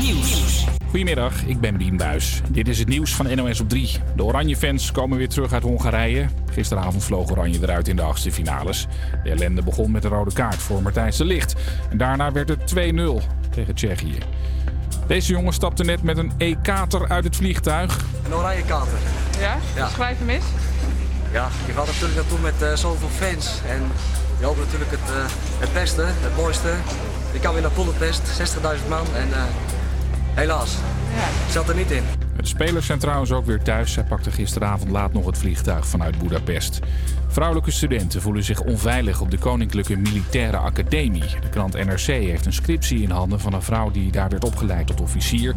Nieuws. Goedemiddag, ik ben Bien Buis. Dit is het nieuws van NOS op 3. De Oranje-fans komen weer terug uit Hongarije. Gisteravond vloog Oranje eruit in de achtste finales. De ellende begon met een rode kaart voor Martijn de Licht. En daarna werd het 2-0 tegen Tsjechië. Deze jongen stapte net met een E-kater uit het vliegtuig. Een oranje kater. Ja? Ja. Schrijf hem eens. Ja, je gaat natuurlijk naartoe met eh, zoveel fans. En je hoopt natuurlijk het, eh, het beste, het mooiste. Je kan weer naar Budapest, 60.000 man. En eh, helaas, Ja. zat er niet in. De spelers zijn trouwens ook weer thuis. Zij pakten gisteravond laat nog het vliegtuig vanuit Budapest. Vrouwelijke studenten voelen zich onveilig op de Koninklijke Militaire Academie. De krant NRC heeft een scriptie in handen van een vrouw die daar werd opgeleid tot officier.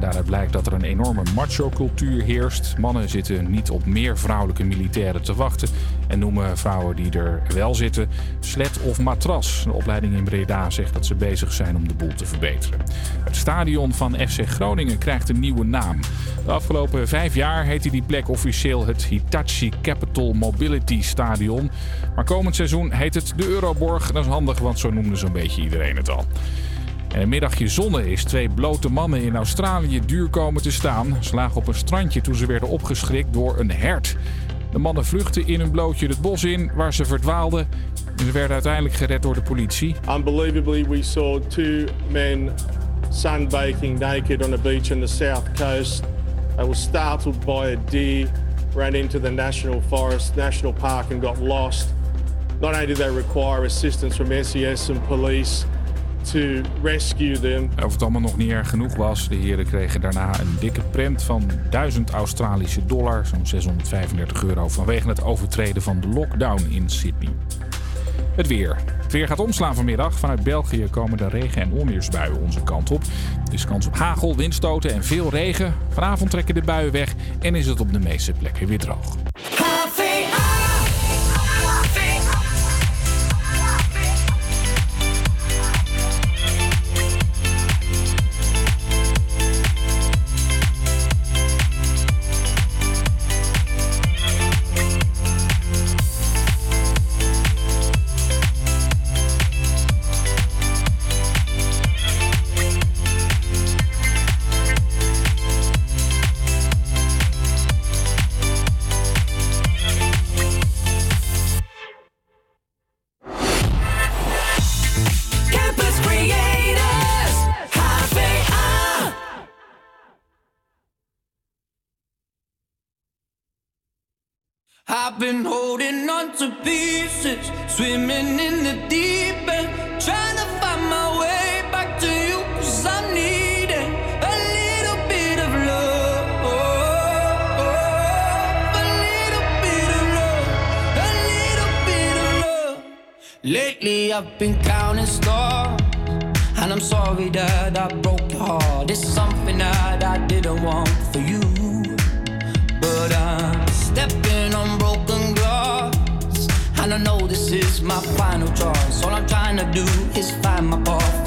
Daaruit blijkt dat er een enorme macho-cultuur heerst. Mannen zitten niet op meer vrouwelijke militairen te wachten en noemen vrouwen die er wel zitten slet of matras. De opleiding in Breda zegt dat ze bezig zijn om de boel te verbeteren. Het stadion van FC Groningen krijgt een nieuwe naam. De afgelopen vijf jaar heette die plek officieel het Hitachi Capital Mobility Stadion. Maar komend seizoen heet het de Euroborg. Dat is handig, want zo noemde zo'n beetje iedereen het al. En een middagje zonne is twee blote mannen in Australië duur komen te staan. Ze lagen op een strandje toen ze werden opgeschrikt door een hert. De mannen vluchtten in hun blootje het bos in, waar ze verdwaalden. En ze werden uiteindelijk gered door de politie. Unbelievably, we saw two men sunbaking naked on a beach on the south coast. They were startled by a deer, ran into the national forest, national park, and got lost. Not only did they require assistance from SES and police to rescue them, Of het allemaal nog niet erg genoeg was, de heren kregen daarna een dikke prent van 1000 Australische dollar, zo'n 635 euro, vanwege het overtreden van de lockdown in Sydney. Het weer. Het weer gaat omslaan vanmiddag. Vanuit België komen de regen- en onweersbuien onze kant op. Er is kans op hagel, windstoten en veel regen. Vanavond trekken de buien weg en is het op de meeste plekken weer droog. I've been holding on to pieces, swimming in the deep end, trying to find my way back to you, cause I'm needing a little bit of love. A little bit of love, a little bit of love. Lately I've been counting stars, and I'm sorry that I broke your heart. It's something that I didn't want for you. But I'm I know this is my final choice. All I'm trying to do is find my path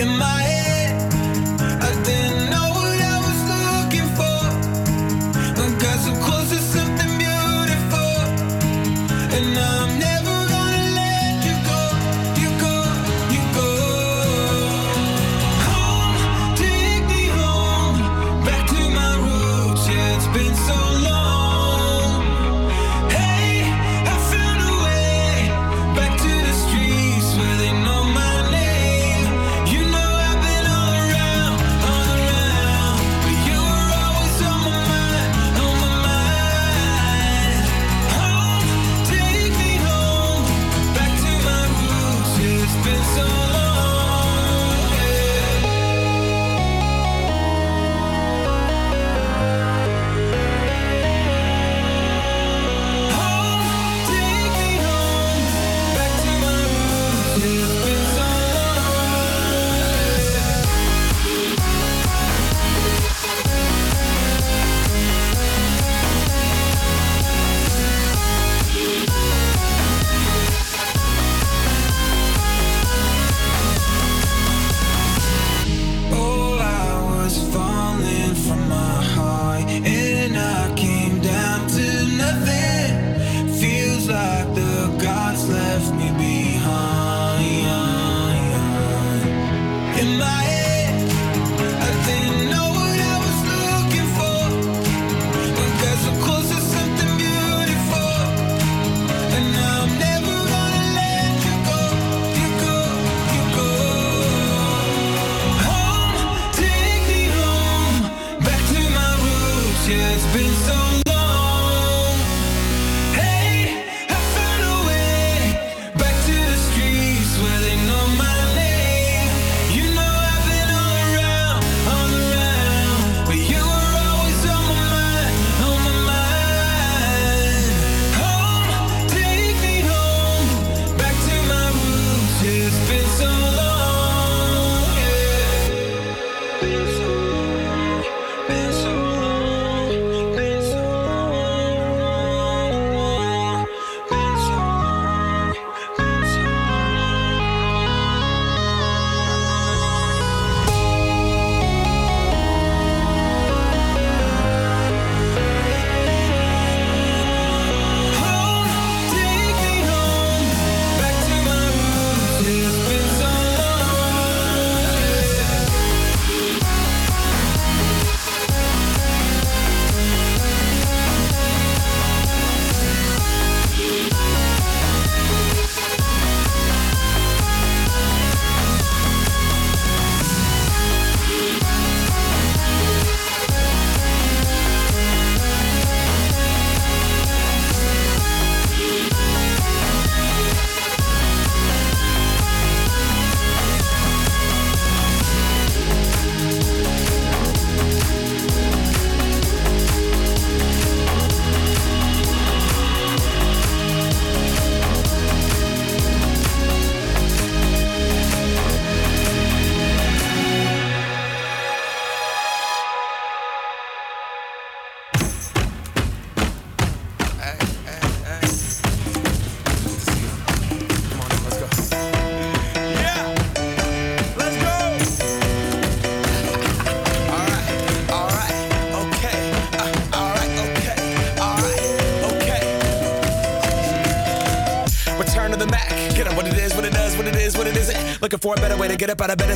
In my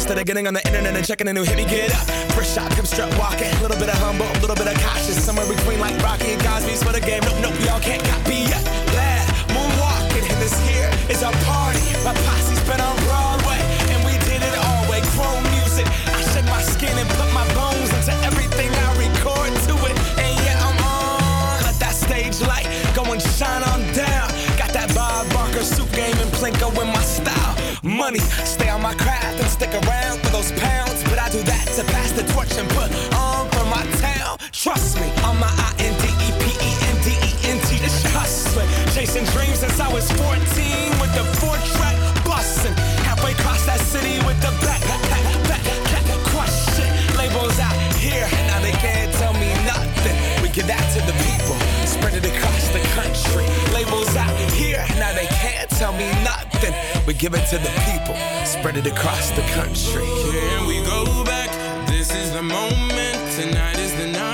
instead of getting on the internet and checking a new hit. Me get up, first shot, come strut walking. A little bit of humble, a little bit of cautious, somewhere between like Rocky and Cosby's for the game. Nope, nope, we all can't copy yet. Bad moonwalking, and this here is our party. My posse's been on Broadway, and we did it all way. Chrome music, I shed my skin and put my bones into everything I record to it. And yeah, I'm on. Let that stage light go and shine on down. Got that Bob Barker suit game and Plinko in. Money, stay on my craft and stick around for those pounds. But I do that to pass the torch and put on for my town. Trust me, on my I N D E P E N D E N T. It's hustling, chasing dreams since I was 14 with the four track busting. Halfway across that city with the back, back, back, back, crush shit. Labels out here, now they can't tell me nothing. We give that to the people, spread it across the country. Labels out here, now they can't tell me nothing. We give it to the people, spread it across the country. Can we go back? This is the moment. Tonight is the night.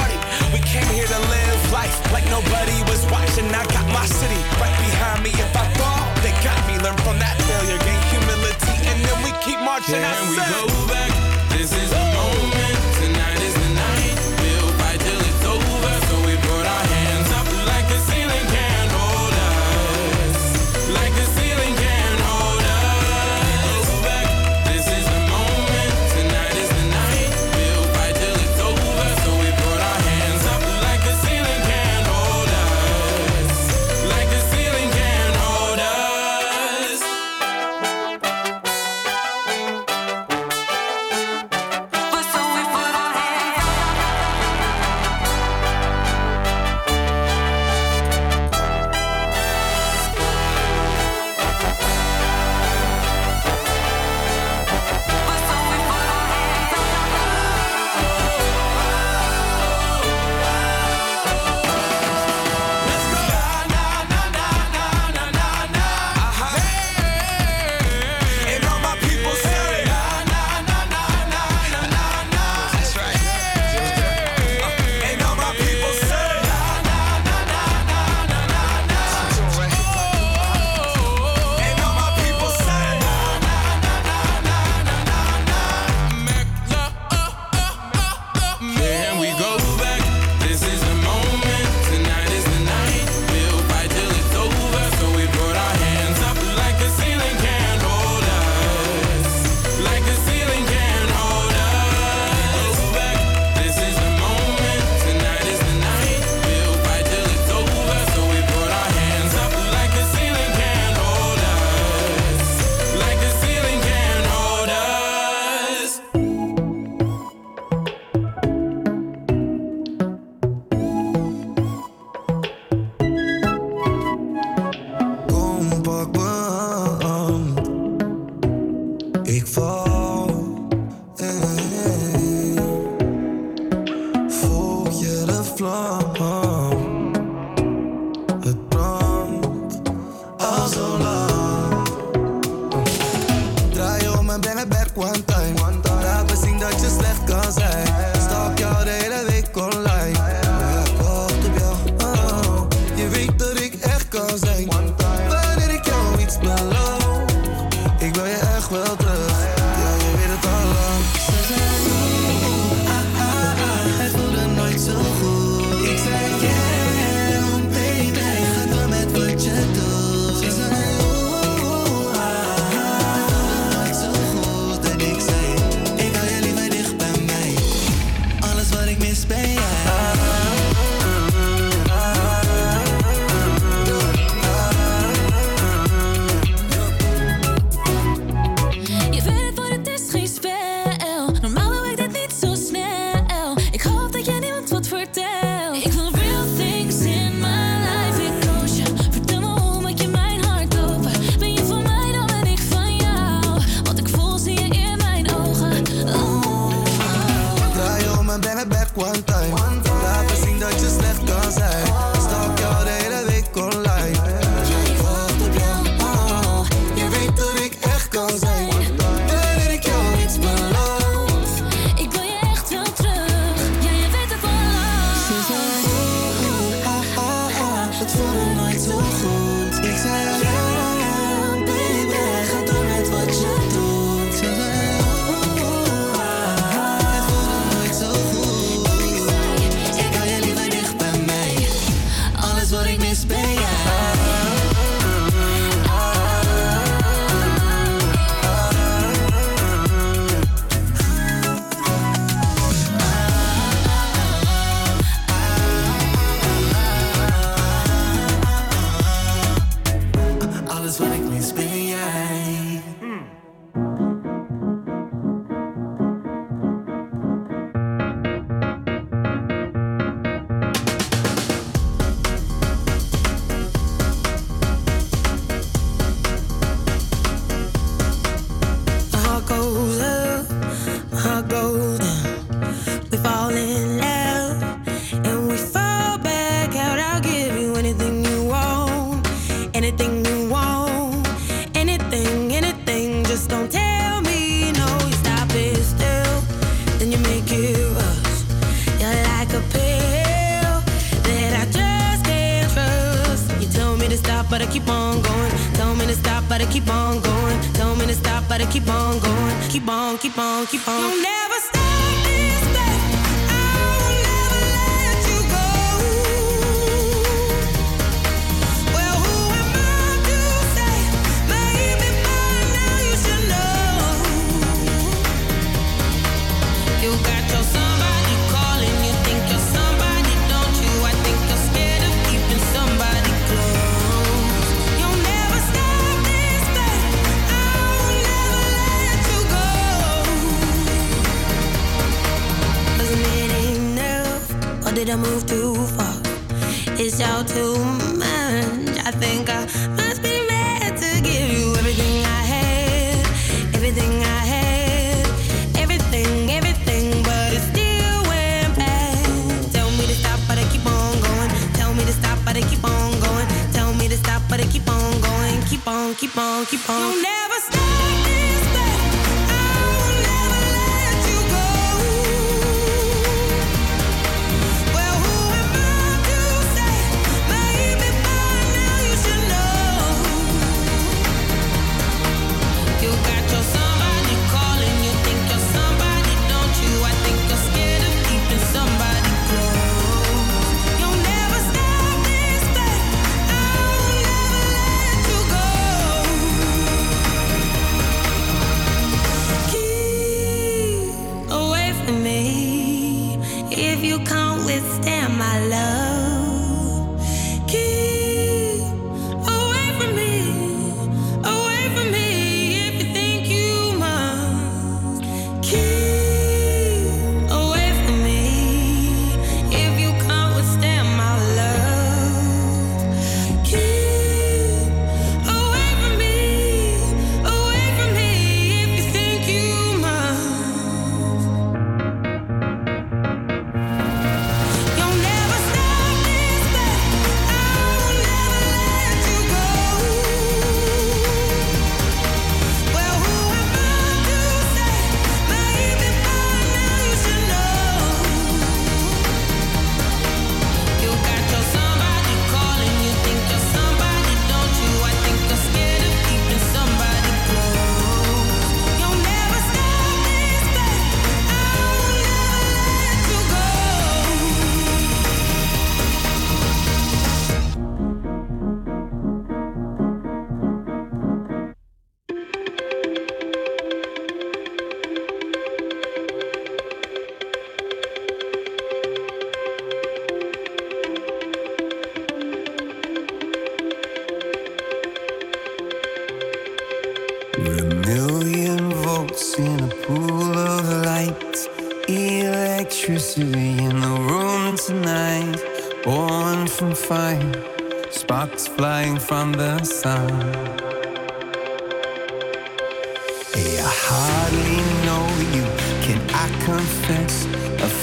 We came here to live life like nobody was watching. I got my city right behind me. If I fall, they got me. Learn from that failure, gain humility, and then we keep marching. I Can we said- go back? This is Or did I move too far? It's all too much. I think I must be mad to give you everything I had, everything I had, everything, everything, but it still went back. Tell me to stop, but I keep on going. Tell me to stop, but I keep on going. Tell me to stop, but I keep on going. Keep on, keep on, keep on.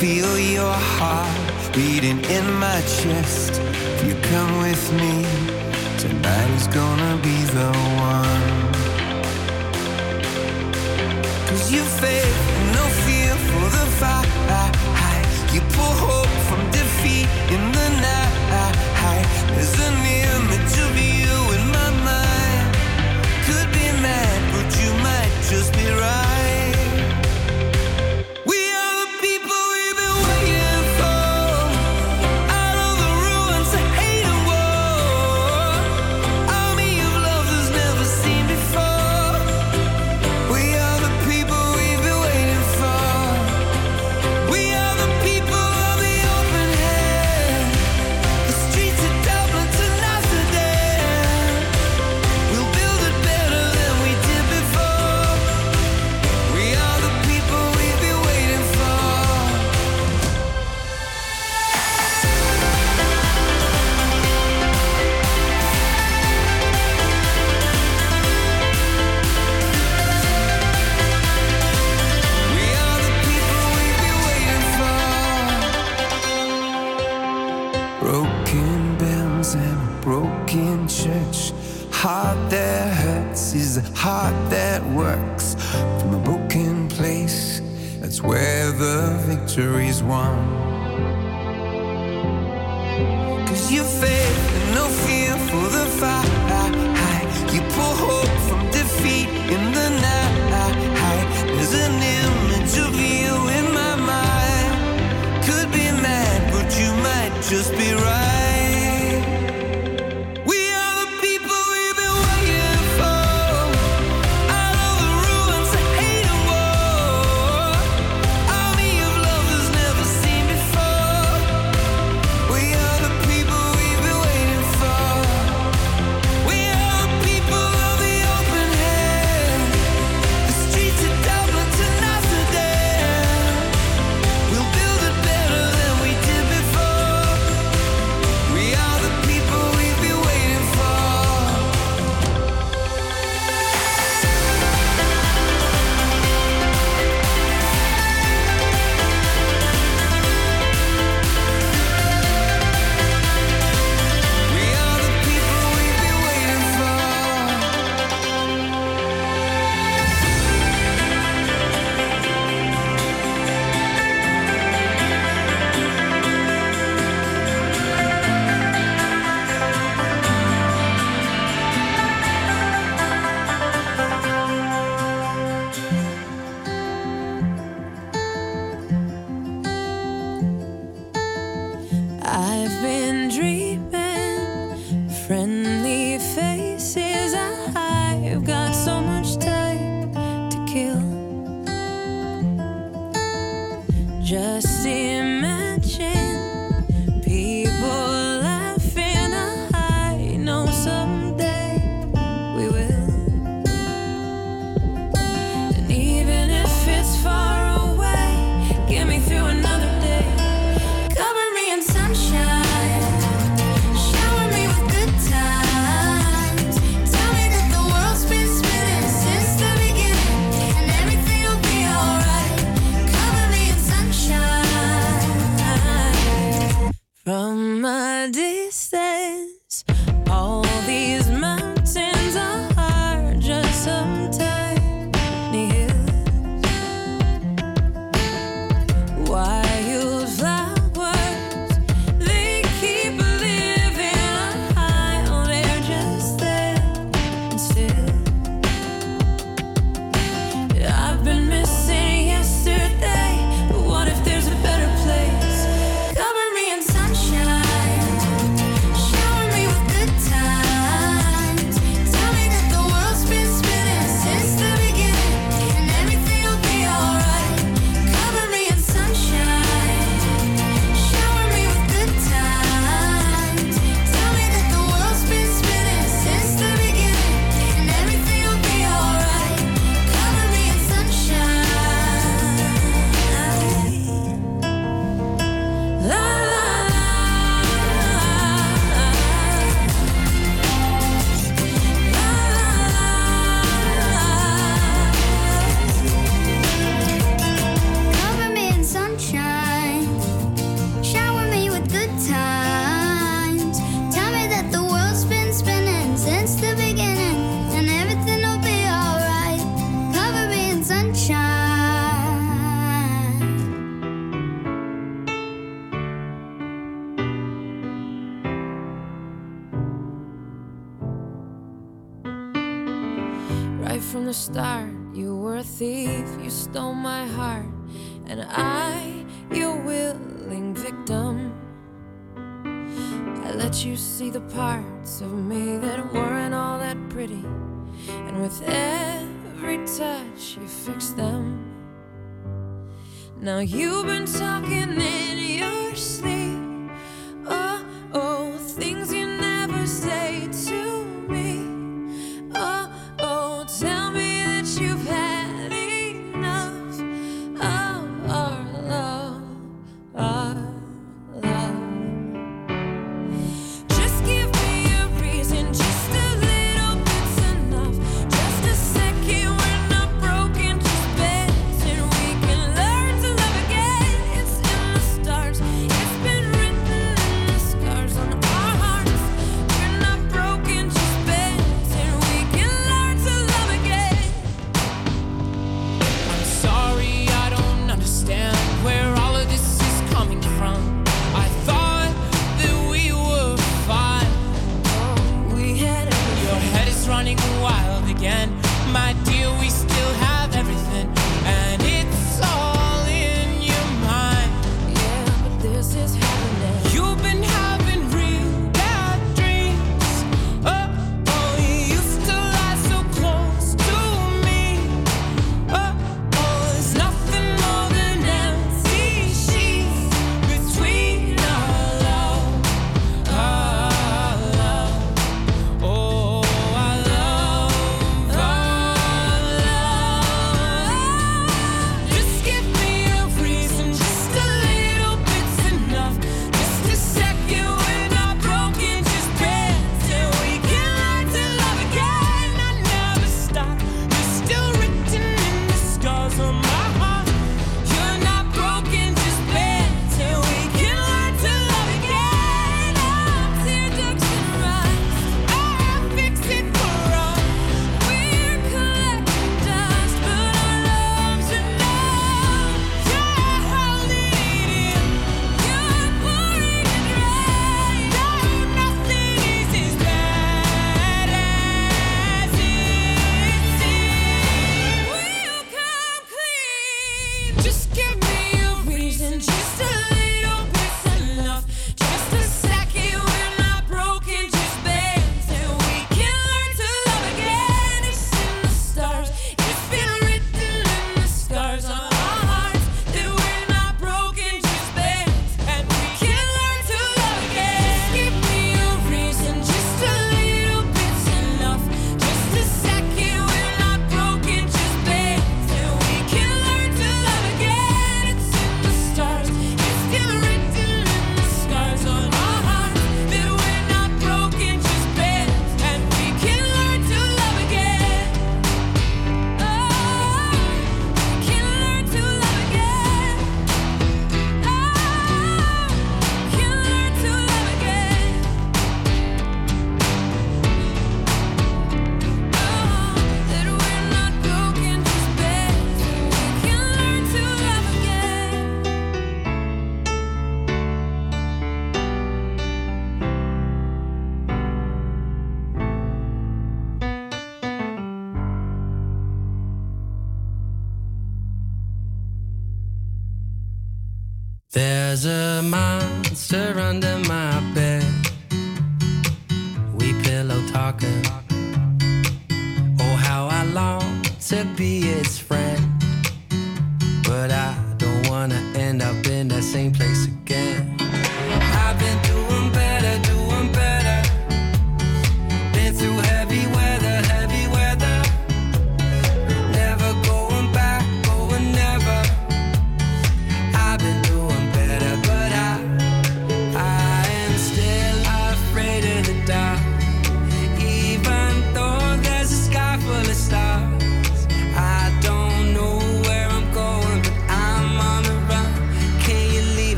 feel your heart beating in my chest. If you come with me, tonight is gonna be the one. Cause you faith, no fear for the fight. You pull hope from defeat in the night. There's a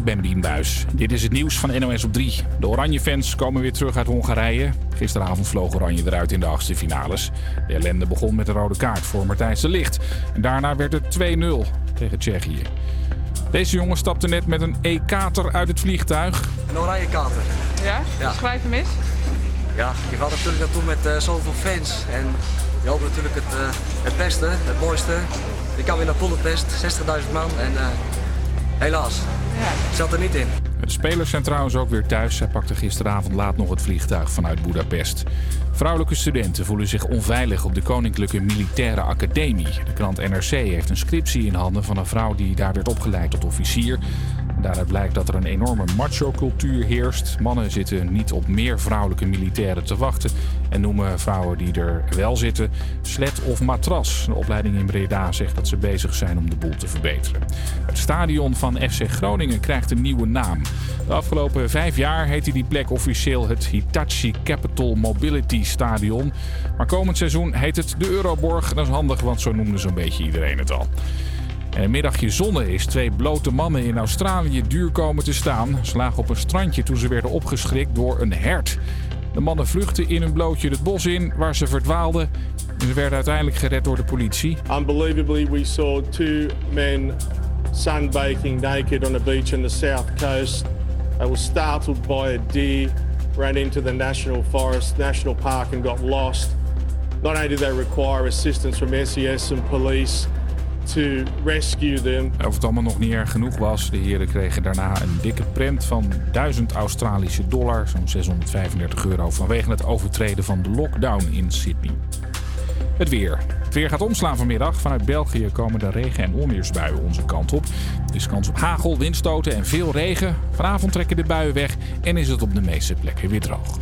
ik ben Bien Buis. Dit is het nieuws van NOS op 3. De Oranje-fans komen weer terug uit Hongarije. Gisteravond vloog Oranje eruit in de achtste finales. De ellende begon met een rode kaart voor Martijs de Licht. En daarna werd het 2-0 tegen Tsjechië. Deze jongen stapte net met een E-kater uit het vliegtuig. Een oranje kater. Ja? Ja. Schrijf hem eens. Ja, je gaat natuurlijk naartoe met eh, zoveel fans. En je hoopt natuurlijk het, eh, het beste, het mooiste. Je kan weer naar Budapest, 60.000 man. En eh, helaas, zat er niet in. De spelers zijn trouwens ook weer thuis. Zij pakten gisteravond laat nog het vliegtuig vanuit Budapest. Vrouwelijke studenten voelen zich onveilig op de Koninklijke Militaire Academie. De krant NRC heeft een scriptie in handen van een vrouw die daar werd opgeleid tot officier. Daaruit blijkt dat er een enorme macho-cultuur heerst. Mannen zitten niet op meer vrouwelijke militairen te wachten en noemen vrouwen die er wel zitten slet of matras. De opleiding in Breda zegt dat ze bezig zijn om de boel te verbeteren. Het stadion van FC Groningen krijgt een nieuwe naam. De afgelopen vijf jaar heette die plek officieel het Hitachi Capital Mobility Stadion. Maar komend seizoen heet het de Euroborg. Dat is handig, want zo noemde zo'n beetje iedereen het al. En een middagje zonne is twee blote mannen in Australië duur komen te staan. Ze lagen op een strandje toen ze werden opgeschrikt door een hert. De mannen vluchtten in hun blootje het bos in, waar ze verdwaalden. En ze werden uiteindelijk gered door de politie. Unbelievably, we saw two men sunbaking naked on a beach on the south coast. They were startled by a deer, ran into the national forest, national park, and got lost. Not only did they require assistance from SES and police to rescue them, Of het allemaal nog niet erg genoeg was, de heren kregen daarna een dikke prent van 1000 Australische dollar, zo'n 635 euro, vanwege het overtreden van de lockdown in Sydney. Het weer. Het weer gaat omslaan vanmiddag. Vanuit België komen de regen- en onweersbuien onze kant op. Er is kans op hagel, windstoten en veel regen. Vanavond trekken de buien weg en is het op de meeste plekken weer droog.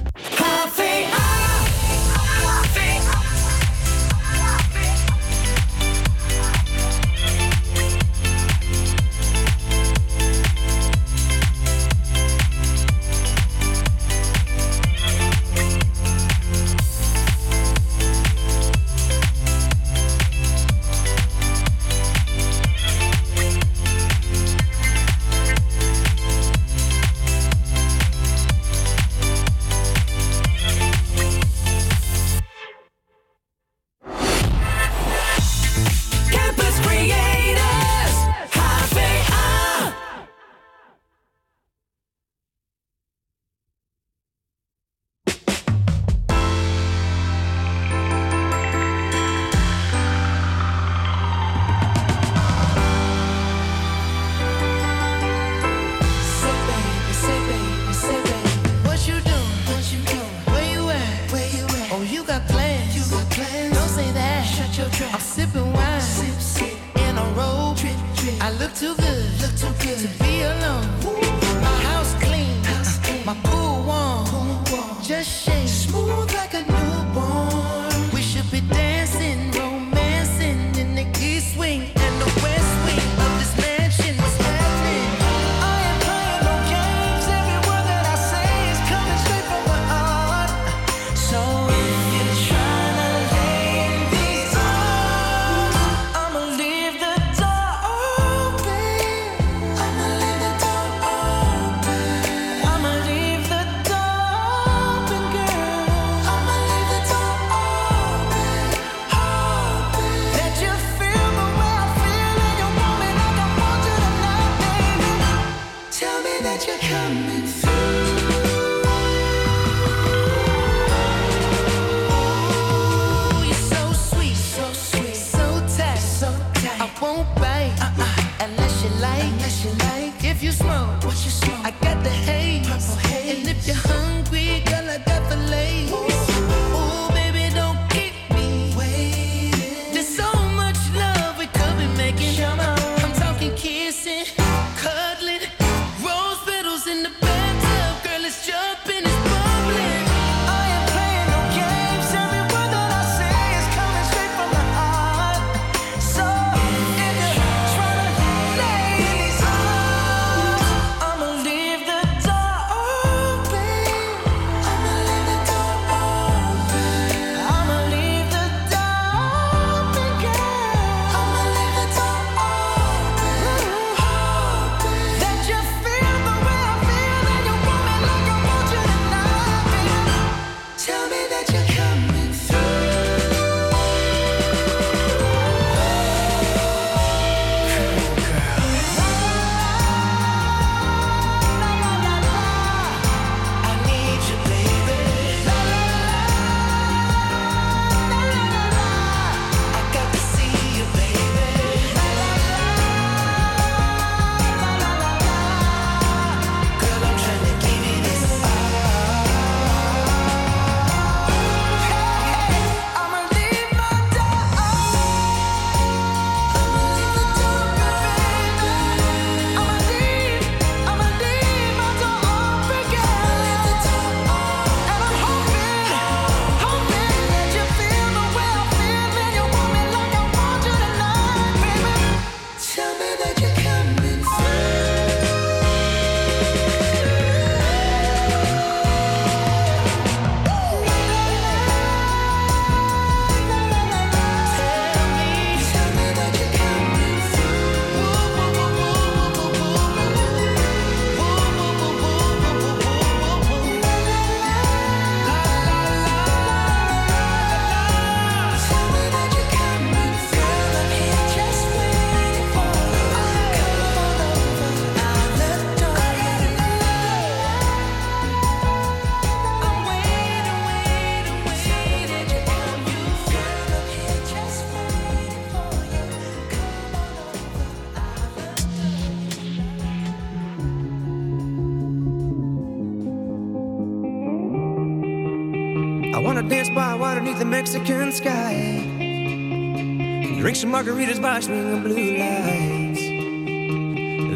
margaritas by swinging blue lights.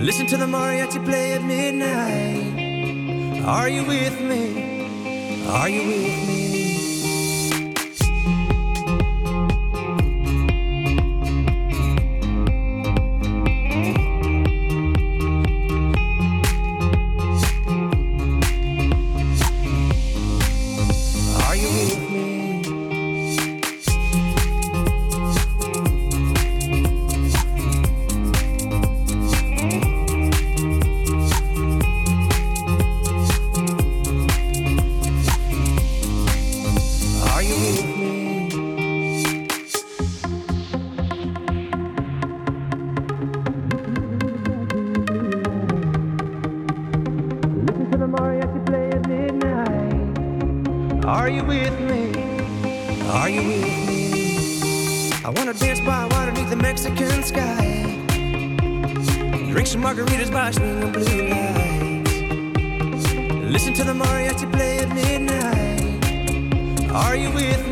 Listen to the mariachi play at midnight. Are you with me? Are you with me?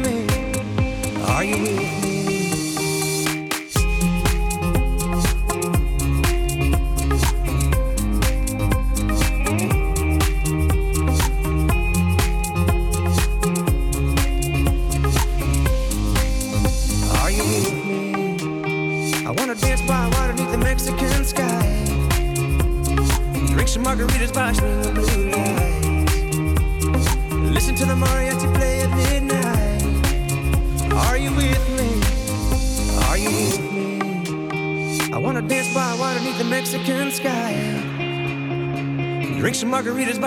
me? Are you with me?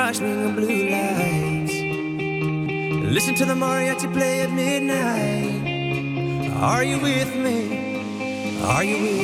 sparkling blue lights. Listen to the mariachi play at midnight. Are you with me? Are you with me?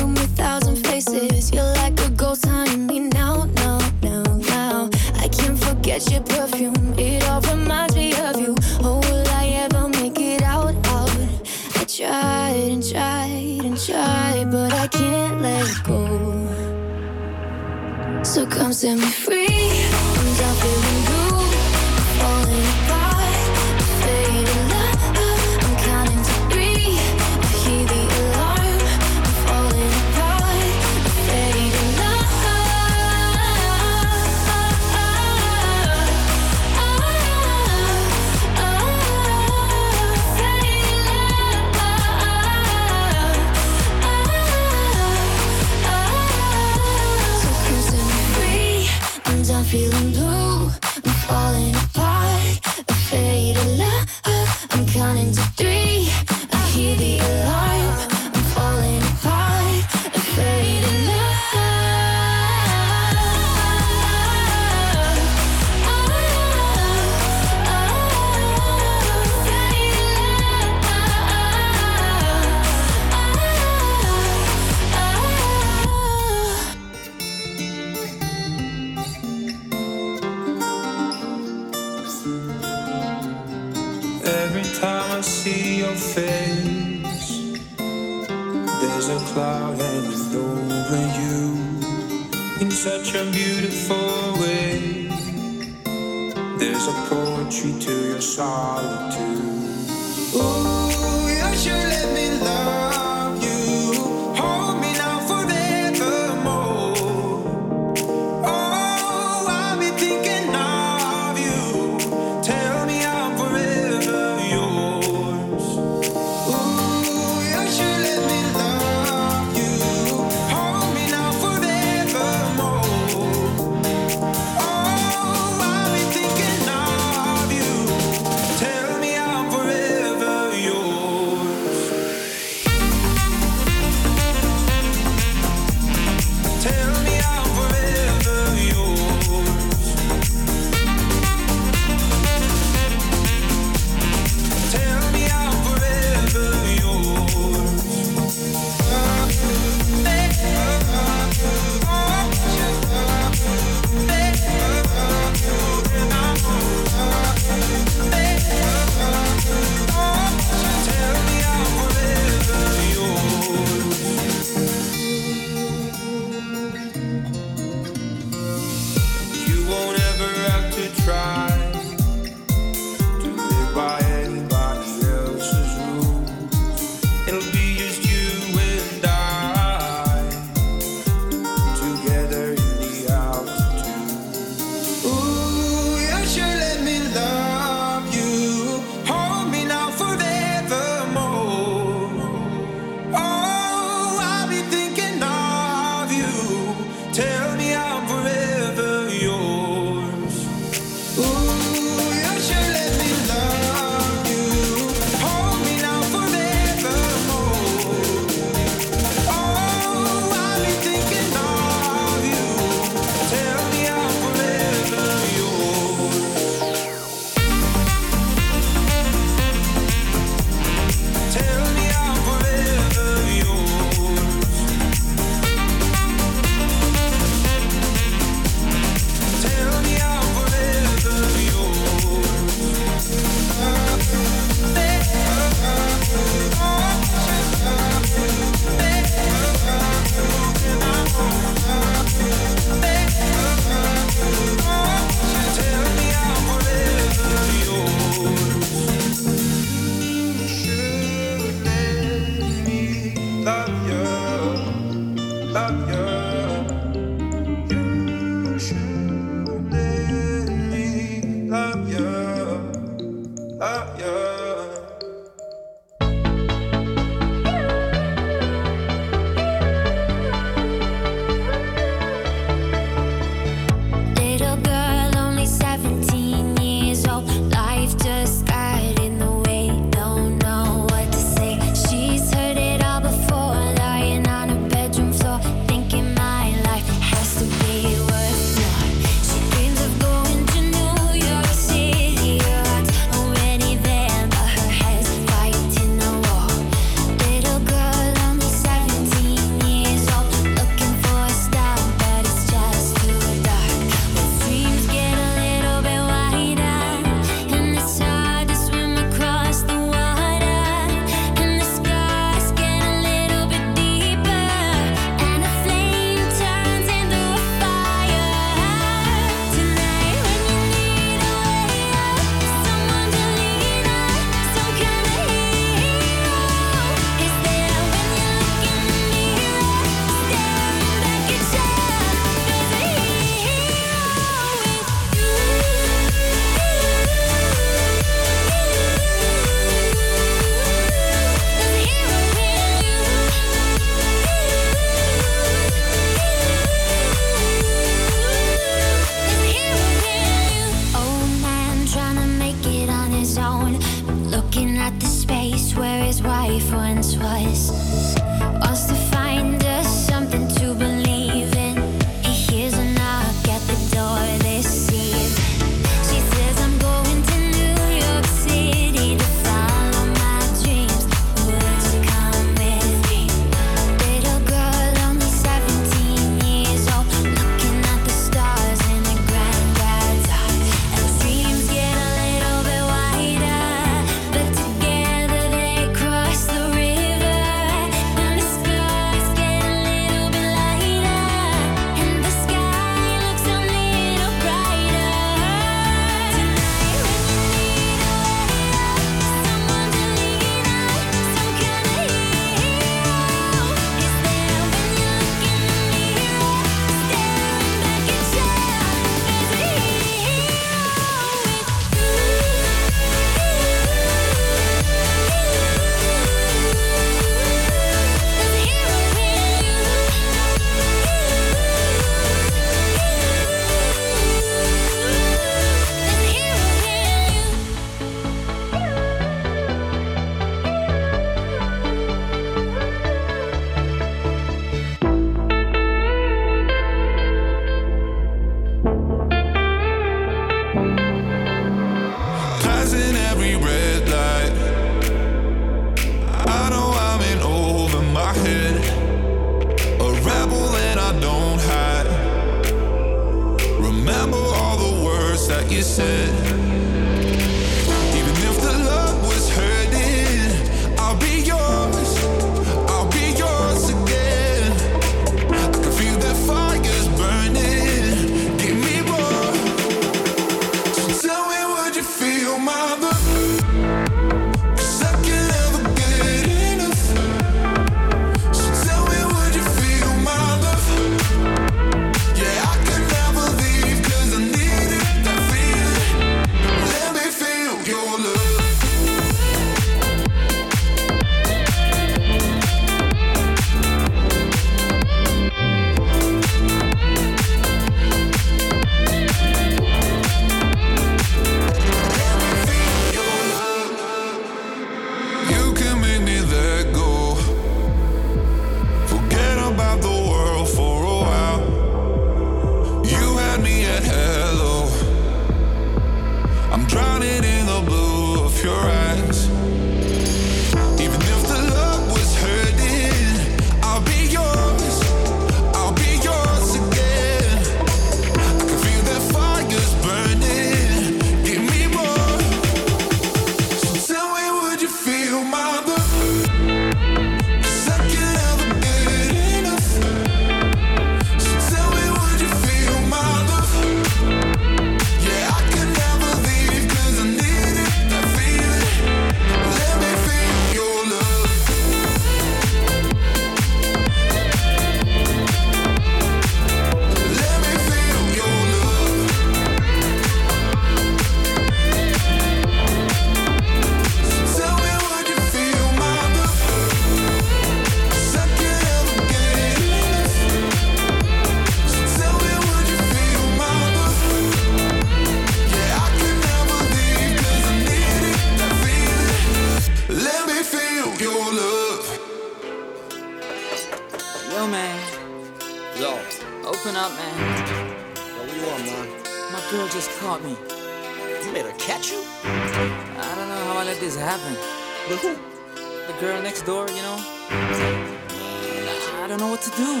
Don't know what to do.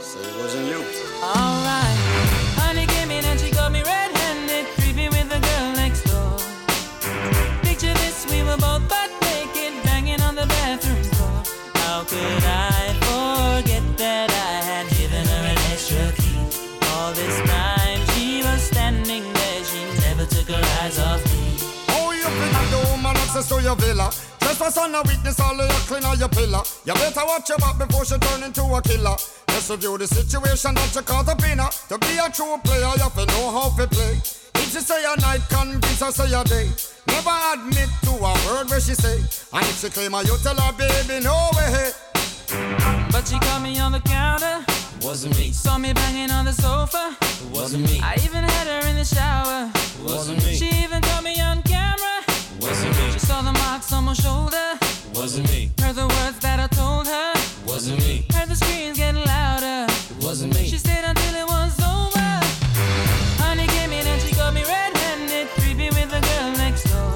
Say it wasn't you. Alright. Honey came in and she got me red-handed, creepy with the girl next door. Picture this, we were both butt naked, banging on the bathroom floor. How could I forget that I had given her an extra key? All this time she was standing there, she never took her eyes off me. Oh, you finna the woman access to your villa. Trespass on a witness, all of your clean on your pillar. You better watch your back before she turn into a killer. Just review the situation that you caught up in her. To be a true player, you have to know how to play. If she say a night, convince her say a day. Never admit to a word where she say. And if she claim her, you tell her, baby, no way. But she caught me on the counter. Wasn't me. Saw me banging on the sofa. Wasn't me. I even had her in the shower. Wasn't me. She even caught me on camera. Wasn't me. She saw the marks on my shoulder. Wasn't me. Heard the words that I told her. Wasn't me. Heard the screams getting louder. It Wasn't me. She stayed until it was over. Honey came in and she got me red-handed, creepy with the girl next door.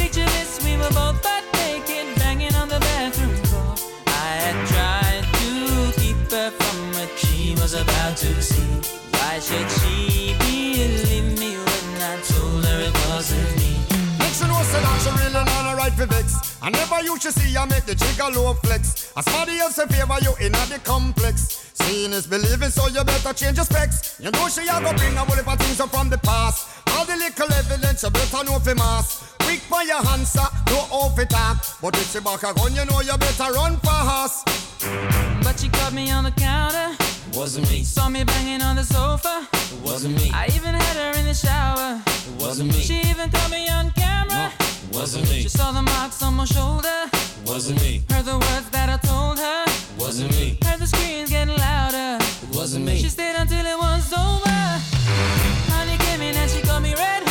Picture this, we were both butt naked, banging on the bathroom floor. I had tried to keep her from what she was about to see. Why should she believe me when I told her it wasn't me? Next you know, say that she really not a right for vex. I never used to see I make the jigger low flex. As somebody else in favor you in the complex. Seeing is believing, so you better change your specs. You know she a go bring a whole of things up from the past. All the little evidence you better know for mass. Quick for your answer, no off it talk. But if she back a gun, you know you better run fast. But she caught me on the counter. Wasn't me. Saw me banging on the sofa. It wasn't me. I even had her in the shower. It wasn't me. She even caught me on camera. It wasn't me. She saw the marks on my shoulder. It wasn't me. Heard the words that I told her. It wasn't me. Heard the screams getting louder. It wasn't me. She stayed until it was over. Honey came in and she got me red-handed,